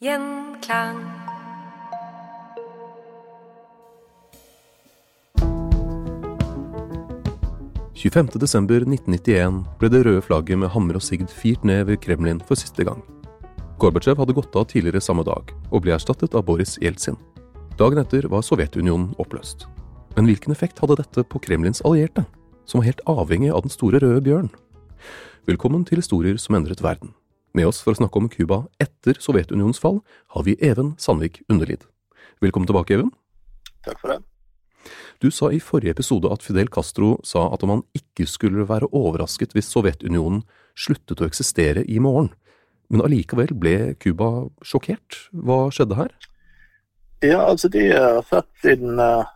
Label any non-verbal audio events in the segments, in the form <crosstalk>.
Gjenklang. desember 1991 ble det røde flagget med hammer og sigd firt ned ved Kremlin for siste gang. Gorbatsjov hadde gått av tidligere samme dag, og ble erstattet av Boris Jeltsin. Dagen etter var Sovjetunionen oppløst. Men hvilken effekt hadde dette på Kremlins allierte, som var helt avhengig av den store røde bjørn? Velkommen til historier som endret verden. Med oss for å snakke om Cuba etter Sovjetunionens fall, har vi Even Sandvik Underlid. Velkommen tilbake, Even. Takk for det. Du sa i forrige episode at Fidel Castro sa at man ikke skulle være overrasket hvis Sovjetunionen sluttet å eksistere i morgen. Men allikevel ble Cuba sjokkert. Hva skjedde her? Ja, altså de har sett siden eh,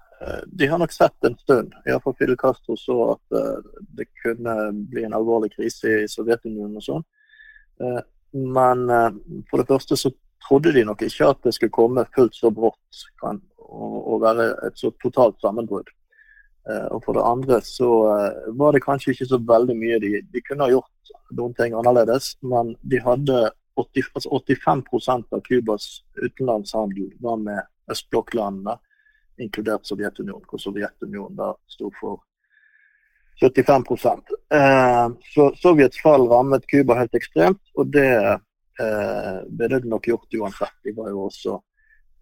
De har nok sett en stund, iallfall Fidel Castro så at eh, det kunne bli en alvorlig krise i Sovjetunionen og sånn. Eh, men eh, for det første så trodde de nok ikke at det skulle komme fullt så brått og, være et så totalt sammenbrudd. Eh, og for det andre så var det kanskje ikke så veldig mye de, de kunne ha gjort noen ting annerledes, men de hadde 80, altså 85% av Cubas utenlandshandel var med østblokklandene, inkludert Sovjetunionen, hvor Sovjetunionen da sto for 75 eh, Så Sovjets fall rammet Cuba helt ekstremt, og det eh, ble det nok gjort uansett. De var jo også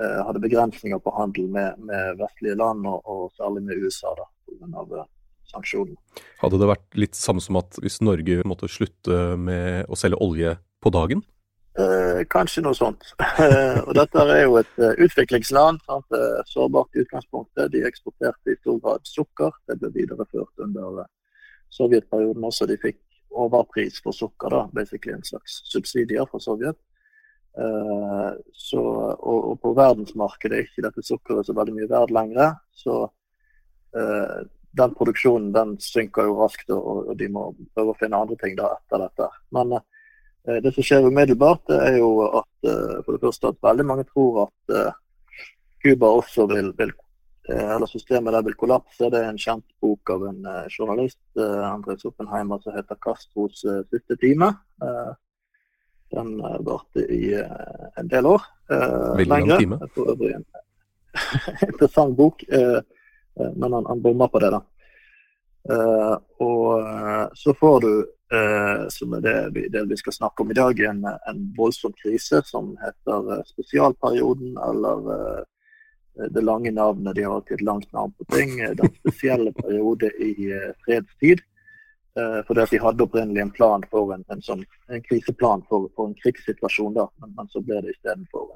eh, hadde begrensninger på handel med, med vestlige land, og, og, særlig med USA da, pga. Eh, sanksjonene. Hadde det vært litt samme som at hvis Norge måtte slutte med å selge olje på dagen? Eh, kanskje noe sånt. <laughs> Eh, og dette er jo et uh, utviklingsland. Sant? Sårbart i utgangspunktet. De eksporterte i stor grad sukker. Det ble videreført under sovjetperioden også. De fikk overpris for sukker, da, basically en slags subsidier fra Sovjet. Eh, så, og, og, på verdensmarkedet er ikke dette sukkeret så veldig mye verdt lenger. Så den produksjonen den synker jo raskt, og, og, de må prøve å finne andre ting da etter dette. Men Eh, det som skjer umiddelbart, er jo at eh, for det første at veldig mange tror at eh, Cuba også vil, vil eller systemet der vil kollapse. Det er en kjent bok av en journalist, Andres Oppenheimer, som heter 'Castros siste time'. Den varte i en del år. Veldig lang time. For øvrig en <laughs> interessant bok, men han, han bommer på det, da. Og så får du eh, som er det vi, det vi, skal snakke om i dag, en, en voldsom krise som heter eh, spesialperioden, eller eh, det lange navnet. De har alltid et langt navn på ting. Eh, den spesielle periode i eh, fredstid. For de hadde opprinnelig en plan for en, en, sånn, en kriseplan for, for, en krigssituasjon, da, men, men så ble det istedenfor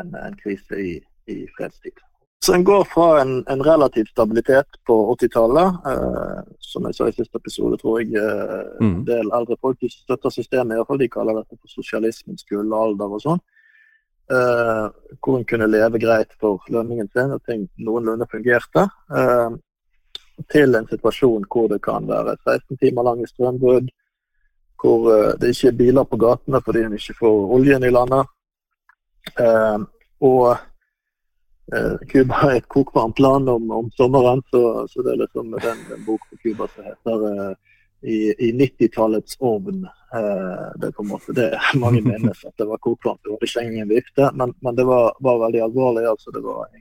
en, en krise i, i fredstid. Så en går fra en, en relativ stabilitet på 80-tallet, eh, som jeg sa i siste episode, tror jeg eh, mm. en del eldre folk støtter systemet, i hvert fall de kaller dette for sosialismens gullalder og sånn. Eh, hvor en kunne leve greit for lønningen sin, og ting noenlunde fungerte. Eh, til en situasjon hvor det kan være 16 timer lange strømbrudd, hvor eh, det ikke er biler på gatene fordi en ikke får oljen i landet. Eh, og Cuba uh, er et kokvarmt land om, om sommeren, så, så, det er liksom den, den bok på Cuba som heter uh, i, i 90-tallets ovn. Uh, det er på en måte det mange minnes at det var kokvarmt. Det var ikke ingen vifte, men, men det var, var, veldig alvorlig. altså Det var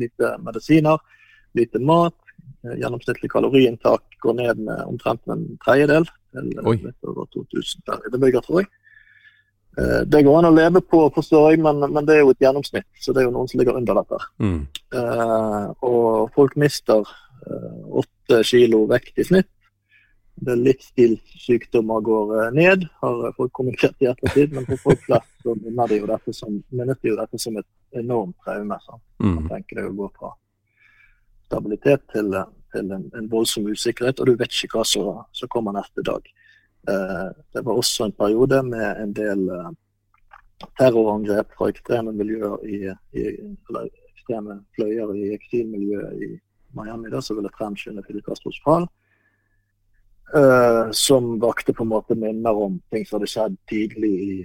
lite medisiner, lite mat. Gjennomsnittlig kaloriinntak går ned med omtrent en tredjedel. Til litt over 2000 per innbygger, tror jeg. Eh, det går an å leve på, forstår jeg, men, men, det er jo et gjennomsnitt. Så det er jo noen som ligger under dette. Mm. Uh, og folk mister eh, åtte uh, kilo vekt i snitt. Det livsstilssykdommer går uh, ned, har folk kommunisert i ettertid. Men for folk flest så minner de jo dette som, de jo dette som et enormt traume. Mm. Man tenker det å gå fra stabilitet til, til en, en, voldsom usikkerhet, og du vet ikke hva som kommer neste dag. Eh, det var også en periode med en del eh, terrorangrep fra ekstreme miljøer i, i eller ekstreme fløyer i eksilmiljøet i Miami, da, som ville fremskynde Fidel Castros fall. Uh, som vakte på en måte minner om ting som hadde skjedd tidlig i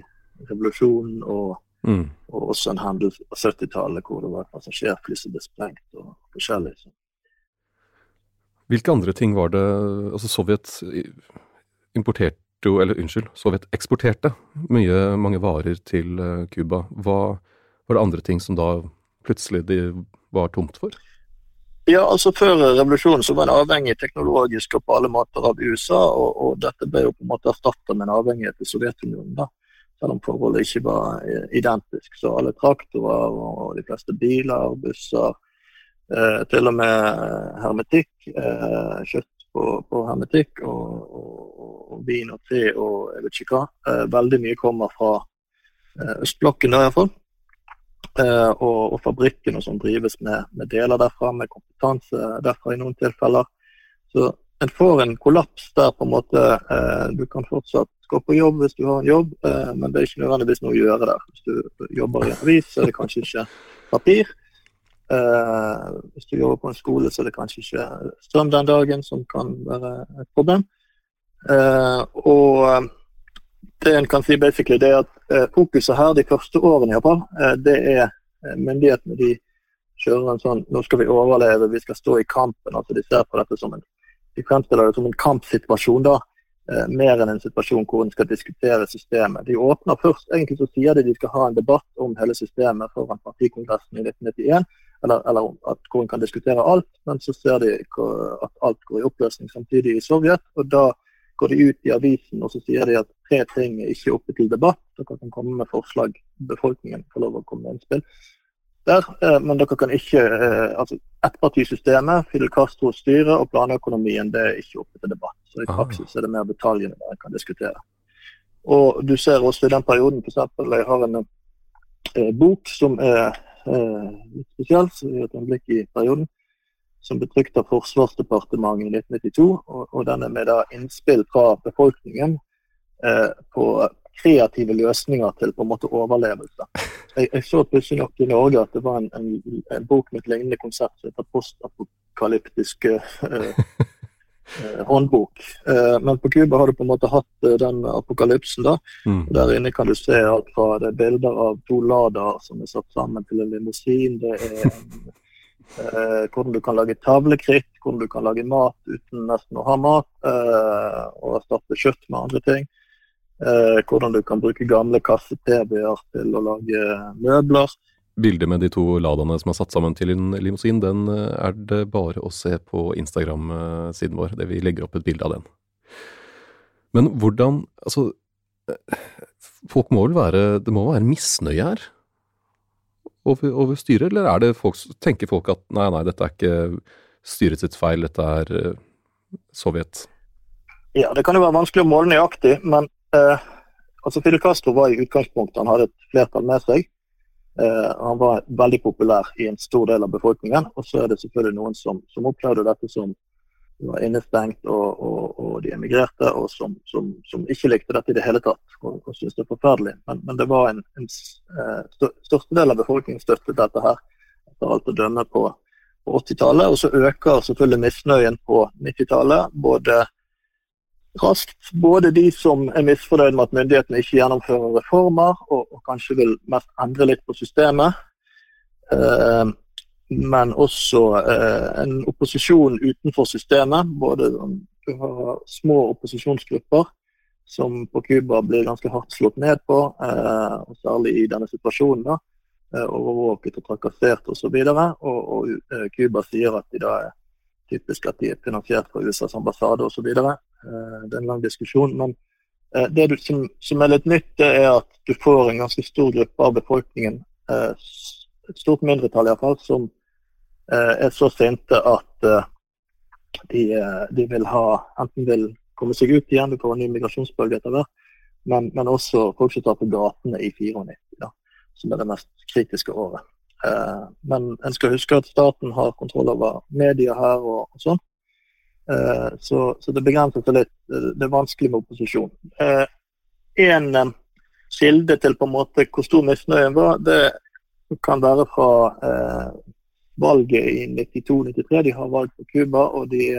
revolusjonen, og, mm. og også en hendelse på 70-tallet hvor det var et passasjerfly som ble sprengt og forskjellig. Hvilke andre ting var det altså Sovjet importerte jo, eller unnskyld, Sovjet eksporterte mye, mange varer til eh, Cuba. Hva var det andre ting som da plutselig de var tomt for? Ja, altså Før revolusjonen så var en avhengig teknologisk og på alle måter av USA, og, og dette ble jo på en måte erstatta med en avhengighet til Sovjetunionen. da, Selv om forholdet ikke var eh, identisk. Så alle traktorer og de fleste biler, busser, eh, til og med hermetikk, eh, kjøtt på, på hermetikk og, og, og, vin og te og jeg vet ikke hva. Eh, veldig mye kommer fra eh, østblokken der iallfall. Eh, og, og fabrikkene som drives med, med, deler derfra, med kompetanse derfra i noen tilfeller. Så en får en kollaps der på en måte eh, du kan fortsatt gå på jobb hvis du har en jobb, eh, men det er ikke nødvendigvis noe å gjøre der. Hvis du jobber i en avis, så er det kanskje ikke papir. Uh, hvis du jobber på en skole, så er det kanskje ikke strøm den dagen, som kan være et problem. Uh, og det en kan si basically, det er at uh, fokuset her de første årene i Japan, det er myndighetene de kjører en sånn Nå skal vi overleve, vi skal stå i kampen. altså De ser på dette som en de fremstiller det som en kampsituasjon. da, mer enn en situasjon hvor en skal diskutere systemet. De åpner først, egentlig så sier de de skal ha en debatt om hele systemet foran partikongressen i 1991 eller, eller at hvor en kan diskutere alt, men så ser de at alt går i oppløsning samtidig i Sovjet. og Da går de ut i avisen og så sier de at tre ting er ikke oppe til debatt. Dere kan komme med forslag, befolkningen får lov å komme med innspill. Der, eh, men dere kan ikke eh, altså Ettpartisystemet, Fidel Castros styre og planøkonomien det er ikke oppe til debatt. Så I praksis er det mer detaljene dere kan diskutere. Og Du ser også i den perioden, f.eks. Jeg har en eh, bok som er litt spesielt, så vi har et blikk i perioden, som ble trykt av Forsvarsdepartementet i 1992. Og, og den er med da innspill fra befolkningen eh, på kreative løsninger til på en måte overlevelse. Jeg, jeg så plutselig nok i Norge at det var en, en, en bok med et lignende konsept som heter postapokalyptiske eh, eh, håndbok. Eh, men på Cuba har du på en måte hatt eh, den apokalypsen. da. Mm. Der inne kan du se alt fra det er bilder av to Ladaer som er satt sammen til en limousin. Det er <laughs> eh, hvordan du kan lage tavlekritt, hvordan du kan lage mat uten nesten å ha mat. Eh, og erstatte kjøtt med andre ting. Eh, hvordan du kan bruke gamle kasse-TV-er til å lage møbler bildet med de to Ladaene som er satt sammen til en limousin, den eh, er det bare å se på Instagram-siden vår. Det Vi legger opp et bilde av den. Men hvordan Altså, eh, folk må vel være Det må være misnøye her over, over styret, eller er det folk, tenker folk at nei, nei, dette er ikke styret sitt feil, dette er uh, Sovjet? Ja, det kan jo være vanskelig å måle nøyaktig, men eh, altså Fidel Castro var i utgangspunktet Han hadde et flertall med seg. Uh, han var veldig populær i en stor del av befolkningen. Og så er det selvfølgelig noen som, som opplevde dette som var innestengt, og, og, og de emigrerte, og som, som, som, ikke likte dette i det hele tatt og, og syntes det er forferdelig. Men, men, det var en, en uh, største del av befolkningen støttet dette her, etter alt å dømme på, på 80-tallet. Og så øker selvfølgelig misnøyen på 90-tallet. både raskt. Både de som er misfornøyd med at myndighetene ikke gjennomfører reformer, og, og kanskje vil mest endre litt på systemet. Eh, men også eh, en opposisjon utenfor systemet. Både du har små opposisjonsgrupper som på Cuba blir ganske hardt slått ned på, eh, og særlig i denne situasjonen. da, eh, Overvåket og trakassert osv. Og, og, og eh, Cuba sier at de da er typisk at de er finansiert fra USAs ambassade osv. Eh, det er en lang diskusjon. men eh, det du, som, som, er litt nytt, det er at du får en ganske stor gruppe av befolkningen, eh, et stort mindretall iallfall, som eh, er så sinte at eh, de, de, vil ha enten vil komme seg ut igjen. Du får en ny migrasjonsbølge etter hvert. Men, men, også folk som tar på gatene i 94, da, som er det mest kritiske året. Eh, men en skal huske at staten har kontroll over media her og sånn. Eh, så, så, det begrenser seg litt. Det er vanskelig med opposisjon. Eh, en eh, kilde til på en måte hvor stor misnøyen var, det kan være fra eh, valget i 92-93. De har valg på Cuba, og de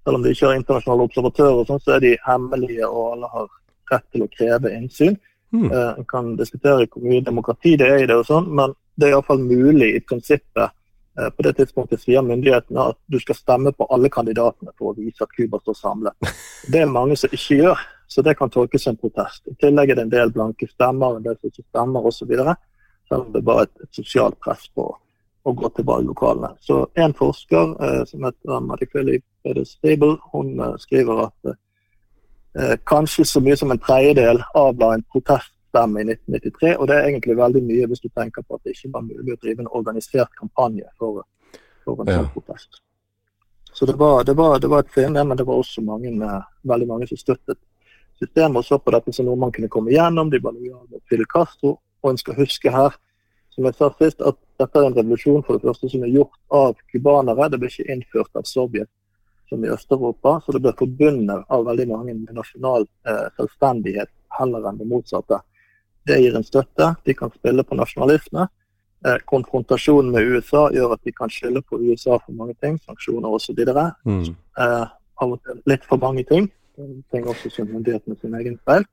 selv om de ikke har internasjonale observatører, sånn, så er de hemmelige, og alle har rett til å kreve innsyn. Mm. En kan diskutere hvor mye demokrati det er i det, og sånn, men det er iallfall mulig i prinsippet. Uh, på det tidspunktet sier myndighetene at du skal stemme på alle kandidatene for å vise at Cuba står samlet. Det er mange som ikke gjør, så det kan tolkes som protest. I tillegg er det en del blanke stemmer, en del som ikke stemmer osv. Selv om det bare et, et sosialt press på å gå til valglokalene. Så En forsker uh, som heter Madikveli Stable, hun uh, skriver at kanskje så mye som en tredjedel avla en proteststemme i 1993. Og det er egentlig veldig mye hvis du tenker på at det ikke var mulig å drive en organisert kampanje for, for en ja. sånn protest. Så det var, det, var, det var, et scene, men det var også mange, veldig mange som støttet systemet og så på dette som noe man kunne komme igjennom. De var lojale Fidel Castro. Og en skal huske her som jeg sa sist, at dette er en revolusjon for det første som er gjort av cubanere. Det ble ikke innført av Sovjet som i Øst-Europa, så det ble forbundet av veldig mange med nasjonal eh, selvstendighet heller enn det motsatte. Det gir en støtte. De kan spille på nasjonalisme. Eh, konfrontasjonen med USA gjør at de kan skylde på USA for mange ting, sanksjoner osv. Mm. Eh, av og til litt for mange ting. Ting også som myndighetene sin egen feil.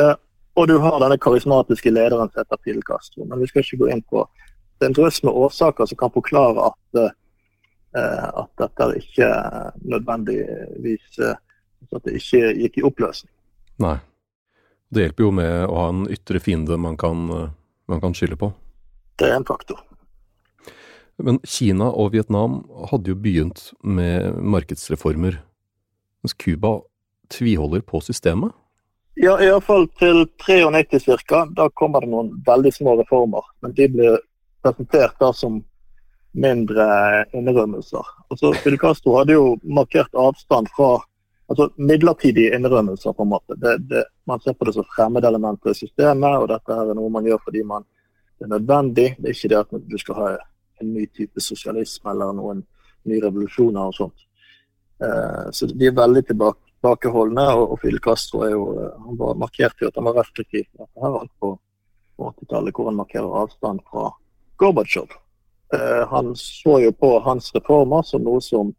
Eh, og du har denne karismatiske lederen som heter Fidel Castro. Men vi skal ikke gå inn på det er en drøss med årsaker som kan forklare at, eh, at dette ikke nødvendigvis uh, at det ikke gikk i oppløsning. Nei. Det hjelper jo med å ha en ytre fiende man kan, man kan skylde på. Det er en faktor. Men Kina og Vietnam hadde jo begynt med markedsreformer, mens Cuba tviholder på systemet? Ja, iallfall til 93 ca. Da kommer det noen veldig små reformer. Men de blir presentert da som mindre innrømmelser. Altså, Fidel Castro hadde jo markert avstand fra altså, midlertidige innrømmelser. på en måte. Det, det, man ser på det som fremmedelementer i systemet, og dette her er noe man gjør fordi man, det er nødvendig. Det er ikke det at du skal ha en ny type sosialisme eller noen nye revolusjoner og sånt. Eh, så de er veldig tilbake tilbakeholdne. Og, og Fidel Castro er jo, eh, han var markert i at han var restriktiv her på 80-tallet, hvor han markerer avstand fra Gorbatsjov. Eh, han så jo på hans reformer som noe som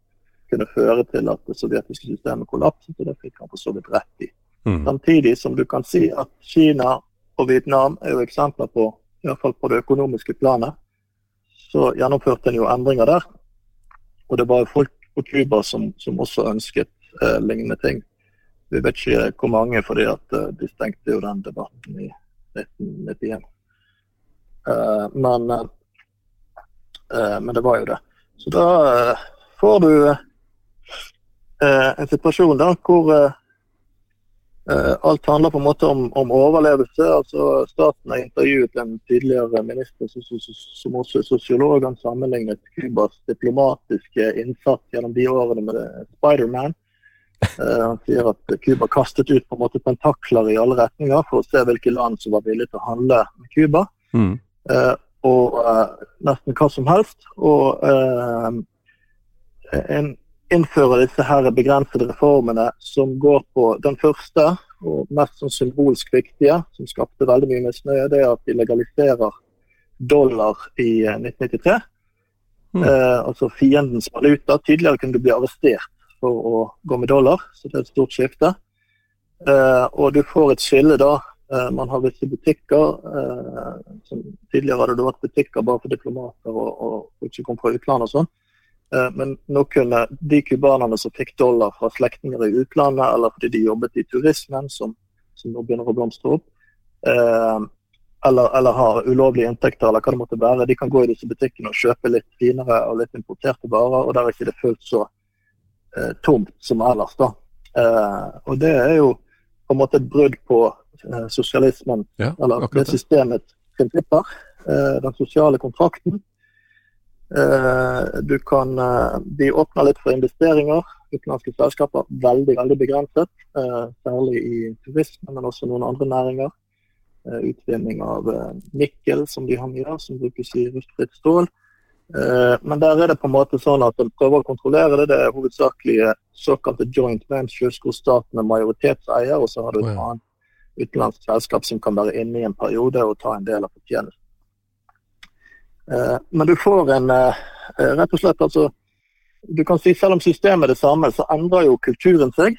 kunne føre til at det sovjetiske systemet kollapset, og det fikk han for så vidt rett i. Mm. Samtidig som du kan si at Kina og Vietnam er jo eksempler på, i hvert fall på det økonomiske planet, så gjennomførte en jo endringer der. Og det var jo folk på Cuba som, som også ønsket eh, lignende ting. Vi vet ikke hvor mange, fordi at eh, de stengte jo den debatten i 1991. Eh, men, eh, eh, men det var jo det. Så da eh, får du en situasjon da hvor alt handler på en måte om, om overlevelse. altså Staten har intervjuet en tidligere minister som, som, som også er sosiolog. Han sammenlignet Cubas diplomatiske innsats gjennom de årene med Spiderman. Han sier at Cuba kastet ut på en måte pentakler i alle retninger for å se hvilke land som var villige til å handle med Cuba. Mm. Og nesten hva som helst. Og en, innføre disse her begrensede reformene som går på den første og mest sånn symbolsk viktige, som skapte veldig mye misnøye, det er at de legaliserer dollar i 1993. Mm. altså fiendens valuta. Tidligere kunne du bli arrestert for å gå med dollar, så det er et stort skifte. Eh, og du får et skille da Eh, man har visse butikker. som Tidligere hadde det vært butikker bare for diplomater og, og og ikke kom fra utlandet og sånn. Men nå kunne de cubanerne som fikk dollar fra slektninger i utlandet, eller fordi de jobbet i turismen, som, som nå begynner å blomstre opp, eller, eller, har ulovlige inntekter, eller hva det måtte være, de kan gå i disse butikkene og kjøpe litt finere og litt importerte varer, og der er ikke det fullt så eh, tomt som ellers. da. Eh, og det er jo på en måte et brudd på eh, sosialismen, ja, eller det systemets prinsipper. Eh, den sosiale kontrakten. Eh, du kan bli De åpner litt for investeringer. Utenlandske selskaper veldig, veldig begrenset. særlig i turisme, men også noen andre næringer. Eh, utvinning av eh, nikkel, som de har mye av, som brukes i rustfritt stål. Eh, men der er det på en måte sånn at en prøver å kontrollere det. Det er hovedsakelig såkalte joint ventures, hvor staten er majoritetseier, og så har du et annet utenlandsk selskap som kan være inne i en periode og ta en del av fortjenesten. Men du får en Rett og slett, altså Du kan si selv om systemet er det samme, så endrer jo kulturen seg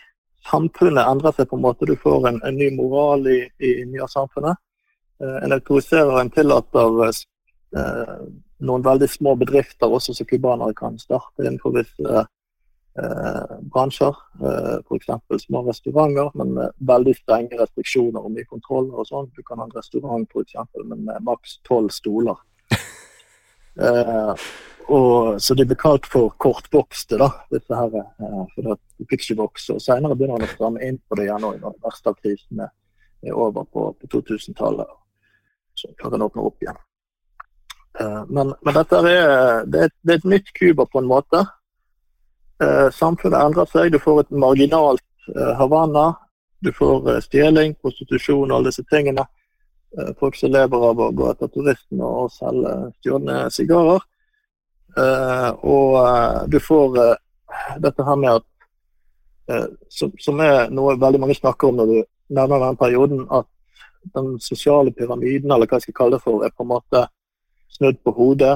samfunnet endrer seg på en måte. Du får en, en ny moral i, i mye av samfunnet. Eh, en autoriserer en tillater eh, noen veldig små bedrifter også som cubanere kan starte innenfor visse eh, bransjer. Eh, F.eks. små restauranter, men med veldig strenge restriksjoner og mye kontroller og sånn. Du kan ha en restaurant for eksempel, men med maks tolv stoler. Eh, og, så de ble kalt for kortbokste, da, disse her. Eh, for det vokse. Og Senere begynner han å stramme inn på det igjen når den verste av krisene er over på, på 2000-tallet. Så kan han åpne opp igjen. Eh, men, men, dette er, det er, det er et nytt Cuba på en måte. Samfunnet endrer seg. Du får et marginalt Havanna. Du får stjeling, prostitusjon og alle disse tingene. Eh, folk som lever av å gå etter turistene og selge stjålne sigarer. Uh, og uh, du får dette her med at som, som, er noe veldig mange snakker om når du nevner den perioden, at den sosiale pyramiden, eller hva jeg skal kalle det for, er på en måte snudd på hodet.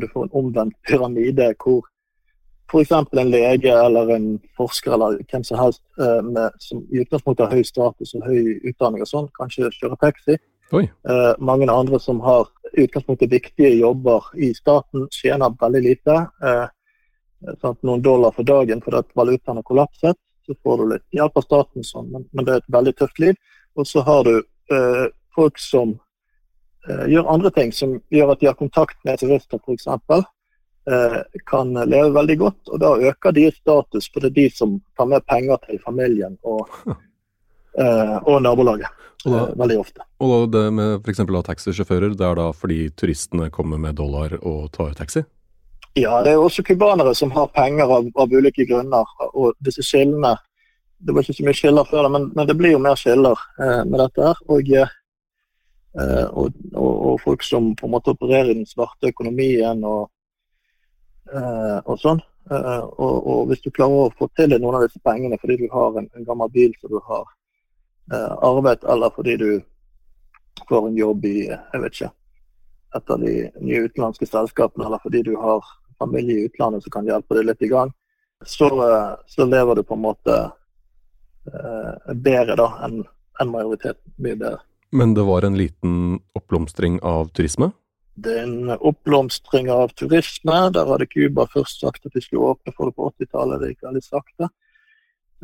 du får en omvendt pyramide hvor f.eks. en lege eller en forsker eller hvem som helst med, som i utgangspunktet har høy status og høy utdanning og sånn, kanskje kjører taxi. Uh, mange andre som har utgangspunktet viktige jobber i staten, tjener veldig lite. Uh, sånn noen dollar for dagen fordi at valutaen har kollapset. Så får du litt hjelp av staten, sånn, men, men, det er et veldig tøft liv. Og så har du uh, folk som gjør andre ting, som gjør at de har kontakt med turister f.eks. Uh, kan leve veldig godt, og da øker de status, for det er de som tar med penger til familien og, <laughs> og nabolaget. Og da, eh, veldig ofte. Og det med f.eks. taxisjåfører, det er da fordi turistene kommer med dollar og tar taxi? Ja, det er også cubanere som har penger av, av, ulike grunner. Og disse skillene Det var ikke så mye skiller før, men, men det blir jo mer skiller eh, med dette. her, og, eh, og, og, og, folk som på en måte opererer i den svarte økonomien og, eh, og sånn. Eh, og, hvis du klarer å få til noen av disse pengene fordi du har en, en gammel bil som du har Eh, arvet, eller fordi du får en jobb i jeg vet ikke, et av de nye utenlandske selskapene, eller fordi du har familie i utlandet som kan hjelpe deg litt i gang, så, eh, så lever du på en måte eh, bedre da enn en majoriteten. Mye bedre. Men det var en liten oppblomstring av turisme? Det er en oppblomstring av turisme. Der hadde Cuba først sagt at de skulle åpne for det på 80-tallet. Det gikk veldig sakte.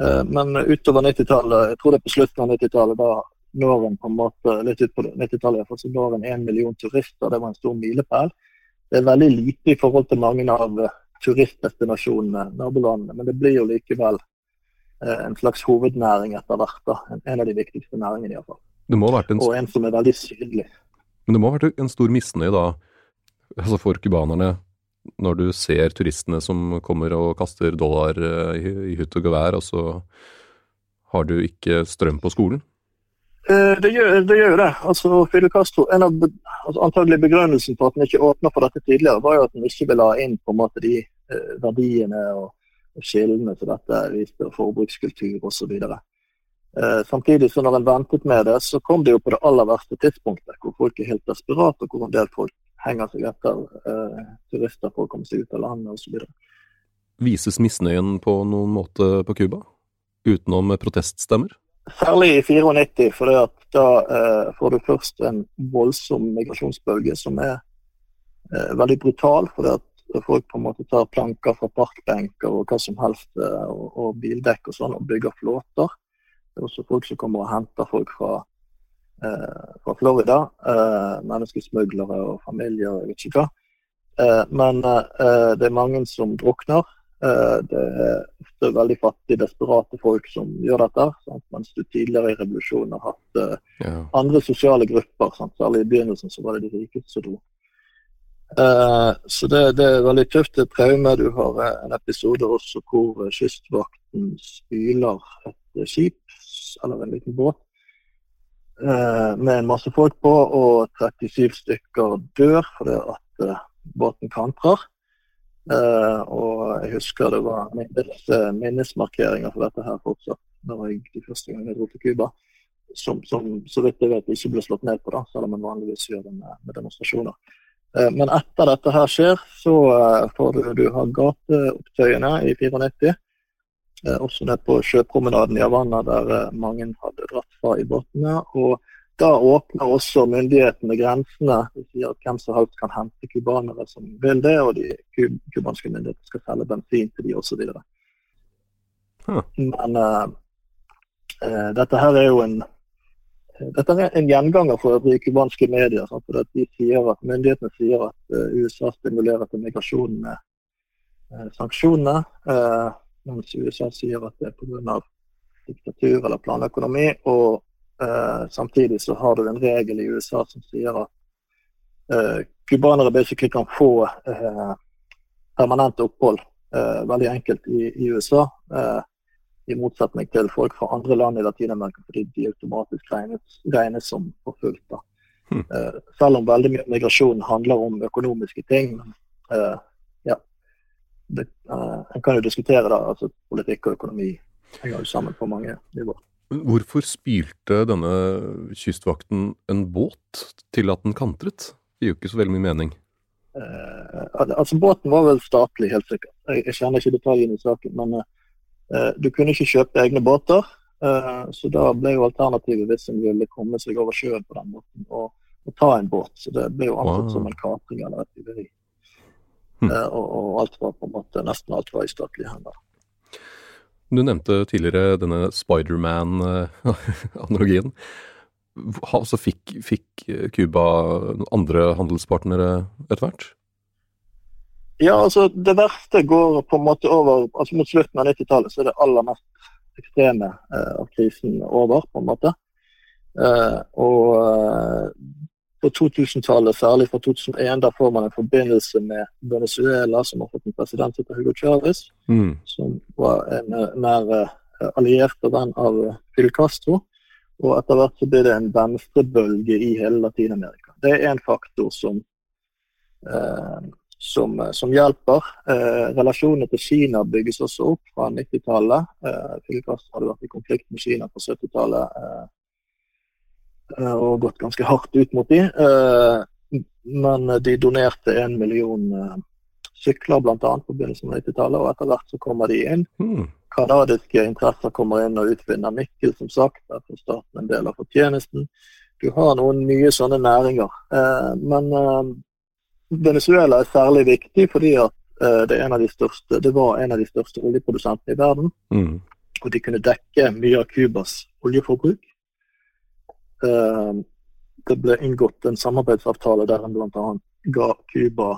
Eh, men utover 90-tallet, jeg tror det er på slutten av 90-tallet, da når en på en måte, litt ut på 90-tallet så når en én million turister. Det var en stor milepæl. Det er veldig lite i forhold til mange av turistdestinasjonene, nabolandene, men det blir jo likevel eh, en slags hovednæring etter hvert. da, En av de viktigste næringene iallfall. En... Og en som er veldig sydlig. Men det må ha vært en stor misnøye da, altså for cubanerne når du ser turistene som kommer og kaster dollar eh, i, i hutt og gevær, og så har du ikke strøm på skolen? Eh, det gjør, det gjør det. Altså, Fidel Castro, En av altså, antagelig begrunnelsen for at han ikke åpna for dette tidligere, var jo at han ikke ville ha inn på en måte de eh, verdiene og, og skillene til dette viste forbrukskultur osv. Eh, samtidig så når en ventet med det, så kom det jo på det aller verste tidspunktet, hvor folk er helt desperate, og hvor en del folk henger seg etter eh, turister for å komme seg ut av landet osv. Vises misnøyen på noen måte på Cuba, utenom proteststemmer? Særlig i 94, for da eh, får du først en voldsom migrasjonsbølge som er eh, veldig brutal. fordi at folk på en måte tar planker fra parkbenker og hva som helst, eh, og, og, bildekk og sånn, og bygger flåter. Det er også folk som kommer og henter folk fra, fra Florida. Eh, menneskesmuglere og familier, jeg vet ikke hva. Eh, men det er mange som drukner. Eh, det er ofte veldig fattige, desperate folk som gjør dette. Sant? Mens du tidligere i revolusjonen har hatt ja. andre sosiale grupper. Sant? Særlig i begynnelsen så var det de rikeste som dro. Uh, så det, det, er veldig tøft. Det er traume. Du har en episode også hvor Kystvakten spyler et skip, eller en liten båt, med en masse folk på, og 37 stykker dør fordi at båten kantrer. Uh, og jeg husker det var minnesmarkeringer for dette her fortsatt når jeg de første gangene jeg dro til Cuba. Som, som, så vidt jeg vet ikke ble slått ned på, da, selv om man vanligvis gjør det med, med demonstrasjoner. Men etter dette her skjer, så får du, du ha gateopptøyene i 94. også ned på sjøpromenaden i Havanna, der mange hadde dratt fra i båtene. og da åpner også myndighetene grensene. De sier at hvem som helst kan hente cubanere som vil det, og de cubanske myndighetene skal selge bensin til de osv. Huh. Men uh, uh, dette her er jo en dette er en gjenganger for øvrige cubanske medier. Sant? For de sier at, myndighetene sier at uh, USA stimulerer til migrasjon med sanksjonene, mens USA sier at det er pga. diktatur eller planøkonomi. og eh, samtidig så har du en regel i USA som sier at cubanere basically kan få eh, permanent opphold veldig enkelt i, i USA. I motsetning til folk fra andre land i Latin-Amerika, fordi de automatisk regnes, regnes som forfulgt. Hmm. selv om veldig mye migrasjon handler om økonomiske ting. ja, det, En kan jo diskutere da, altså politikk og økonomi henger jo sammen på mange nivåer. Hvorfor spylte denne kystvakten en båt til at den kantret? Det gir jo ikke så veldig mye mening. Uh, altså Båten var vel statlig, helt sikkert. Jeg, jeg kjenner ikke detaljene i saken. Men uh, du kunne ikke kjøpe egne båter. Uh, så da ble jo alternativet hvis en ville komme seg over sjøen på den måten, og, og ta en båt. Så det ble jo ansett wow. som en kapring eller et tyveri. Hm. Og, og, alt var på en måte, nesten alt var i statlige hender. Du nevnte tidligere denne Spiderman-analogien. Altså fikk, fikk Cuba andre handelspartnere etter hvert? Ja, altså det verste går på en måte over altså Mot slutten av 90-tallet så er det aller mest ekstreme eh, av krisen over, på en måte. Eh, og eh, på 2000-tallet, særlig fra 2001, da får man en forbindelse med Venezuela, som har fått en president som Hugo Chávez, mm. som var en eh, nær uh, alliert og venn av uh, Fidel Castro. Og etter hvert så blir det en venstrebølge i hele Latin-Amerika. Det er en faktor som, eh, som, som, hjelper. relasjonene til Kina bygges også opp fra 90-tallet. Fidel Castro hadde vært i konflikt med Kina på 70-tallet Eh, og gått ganske hardt ut mot de. Eh, men de donerte en million eh, sykler bl.a. på begynnelsen av 90-tallet, og etter hvert så kommer de inn. Mm. Kanadiske interesser kommer inn og utvinner Mikkel, som sagt. Der får staten en del av fortjenesten. Du har noen nye sånne næringer. men Venezuela er særlig viktig fordi at det, de største, det, var en av de største oljeprodusentene i verden. Mm. Og de kunne dekke mye av Cubas oljeforbruk. Eh, det ble inngått en samarbeidsavtale der en bl.a. ga Cuba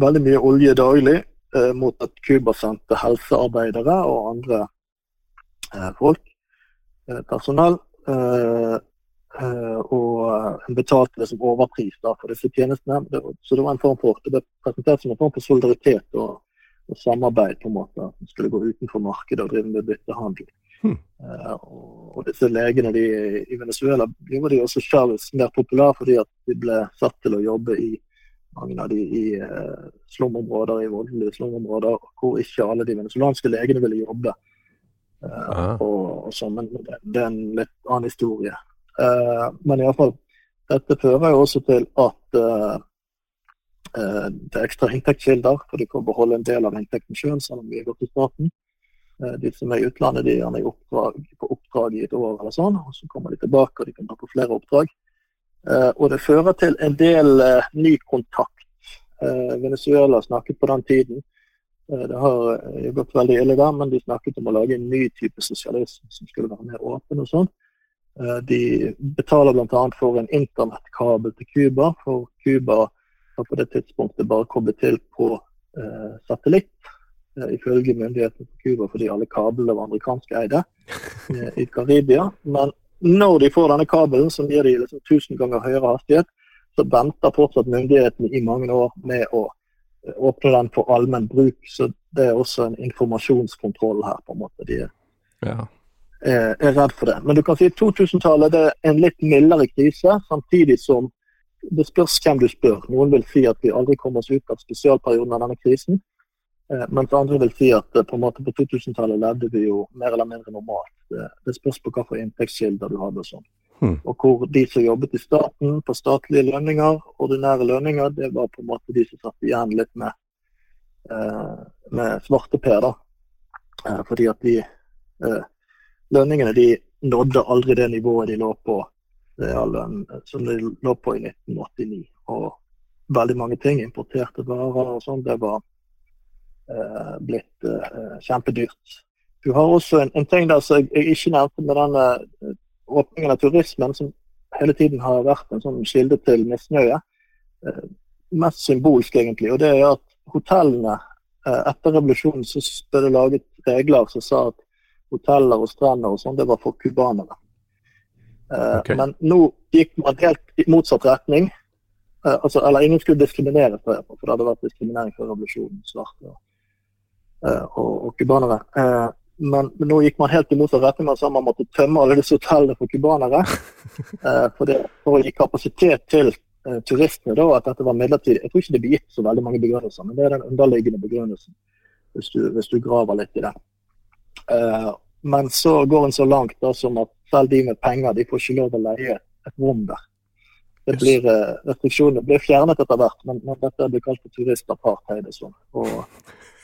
veldig mye olje daglig, eh, mot at Cuba sendte helsearbeidere og andre eh, folk, personell. og en betalte det som overpris for disse tjenestene. så det var en form for, det ble presentert som en form for solidaritet og, og samarbeid. på en måte, som skulle gå utenfor markedet og drive med byttehandel. Hmm. Uh, og disse legene de, i Venezuela gjorde de også Chávez mer populær fordi at de ble satt til å jobbe i mange av de i uh, slumområder, i voldelige slumområder, hvor ikke alle de venezuelanske legene ville jobbe. Uh, og, og så, men det, det, er en litt annen historie. Uh, men iallfall, dette fører jo også til at uh, det er ekstra inntektskilder, for de får beholde en del av inntekten sjøl, selv om vi har gått i staten. Eh, de som er i utlandet, de er oppdrag, på oppdrag i et år eller sånn. og Så kommer de tilbake og de kan ta på flere oppdrag. Eh, og det fører til en del ny kontakt. Venezuela snakket på den tiden det har gått veldig ille der, men de snakket om å lage en ny type sosialisme som skulle være mer åpen og sånn. De betaler bl.a. for en internettkabel til Cuba, for Cuba har på det tidspunktet bare koblet til på satellitt Eh, ifølge myndighetene på Cuba fordi alle kablene var amerikanske eide <laughs> eh, i Karibia. Men når de får denne kabelen, som gir de liksom 1000 ganger høyere hastighet, så venter fortsatt myndighetene i mange år med å eh, åpne den for allmenn bruk. Så det er også en informasjonskontroll her, på en måte. De ja. er redd for det. Men du kan si 2000-tallet er en litt mildere krise, samtidig som det spørs hvem du spør. Noen vil si at vi aldri kommer oss ut av spesialperioden av denne krisen. Eh, mens andre vil si at eh, på, på 2000-tallet levde vi jo mer eller mindre normalt. Det, det spørs på hvilke inntektskilder du hadde. Sånn. Hmm. Og hvor de som jobbet i staten på statlige lønninger, ordinære lønninger, det var på en måte de som satt igjen litt med, eh, med svarteper. da. Eh, fordi at de eh, lønningene de nådde aldri det nivået de lå på reallønn som de lå på i 1989. Og veldig mange ting, importerte varer og sånn, det var Eh, blitt eh, kjempedyrt. Du har også en, en ting der som jeg, jeg, ikke nevnte med denne eh, åpningen av turismen, som hele tiden har vært en sånn kilde til misnøye. Mest symbolsk, egentlig. Og det er at hotellene etter revolusjonen så ble det laget regler som sa at hoteller og strender og sånn, det var for cubanere. Okay. Men nå gikk man helt i motsatt retning. Altså, eller ingen skulle diskriminere for, for det hadde vært diskriminering før revolusjonen. svarte. Eh, og, og cubanere. Eh, men, men, nå gikk man helt i motsatt retning. Man sa man måtte tømme alle disse hotellene for cubanere. <laughs> Eh, for, for, å gi kapasitet til uh, turistene, da, at dette var midlertidig. Jeg tror ikke det blir gitt så veldig mange begrunnelser, men det er den underliggende begrunnelsen. Hvis du, hvis du graver litt i det. Uh, men så går en så langt da, som at selv de med penger de får ikke lov å leie et rom der. Det blir, uh, restriksjonene blir fjernet etter hvert, men, men dette blir kalt for turistapartheid. Sånn. Og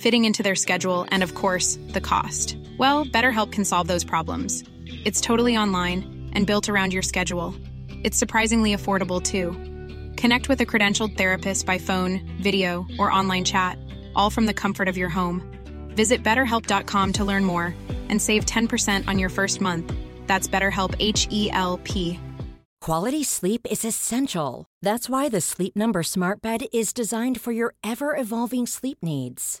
fitting into their schedule, and of course, the cost. Well, BetterHelp can solve those problems. It's totally online and built around your schedule. It's surprisingly affordable, too. Connect with a credentialed therapist by phone, video, or online chat, all from the comfort of your home. Visit betterhelp.com to learn more and save 10% on your first month. That's BetterHelp H E L P. Quality sleep is essential. That's why the Sleep Number Smart Bed is designed for your ever evolving sleep needs.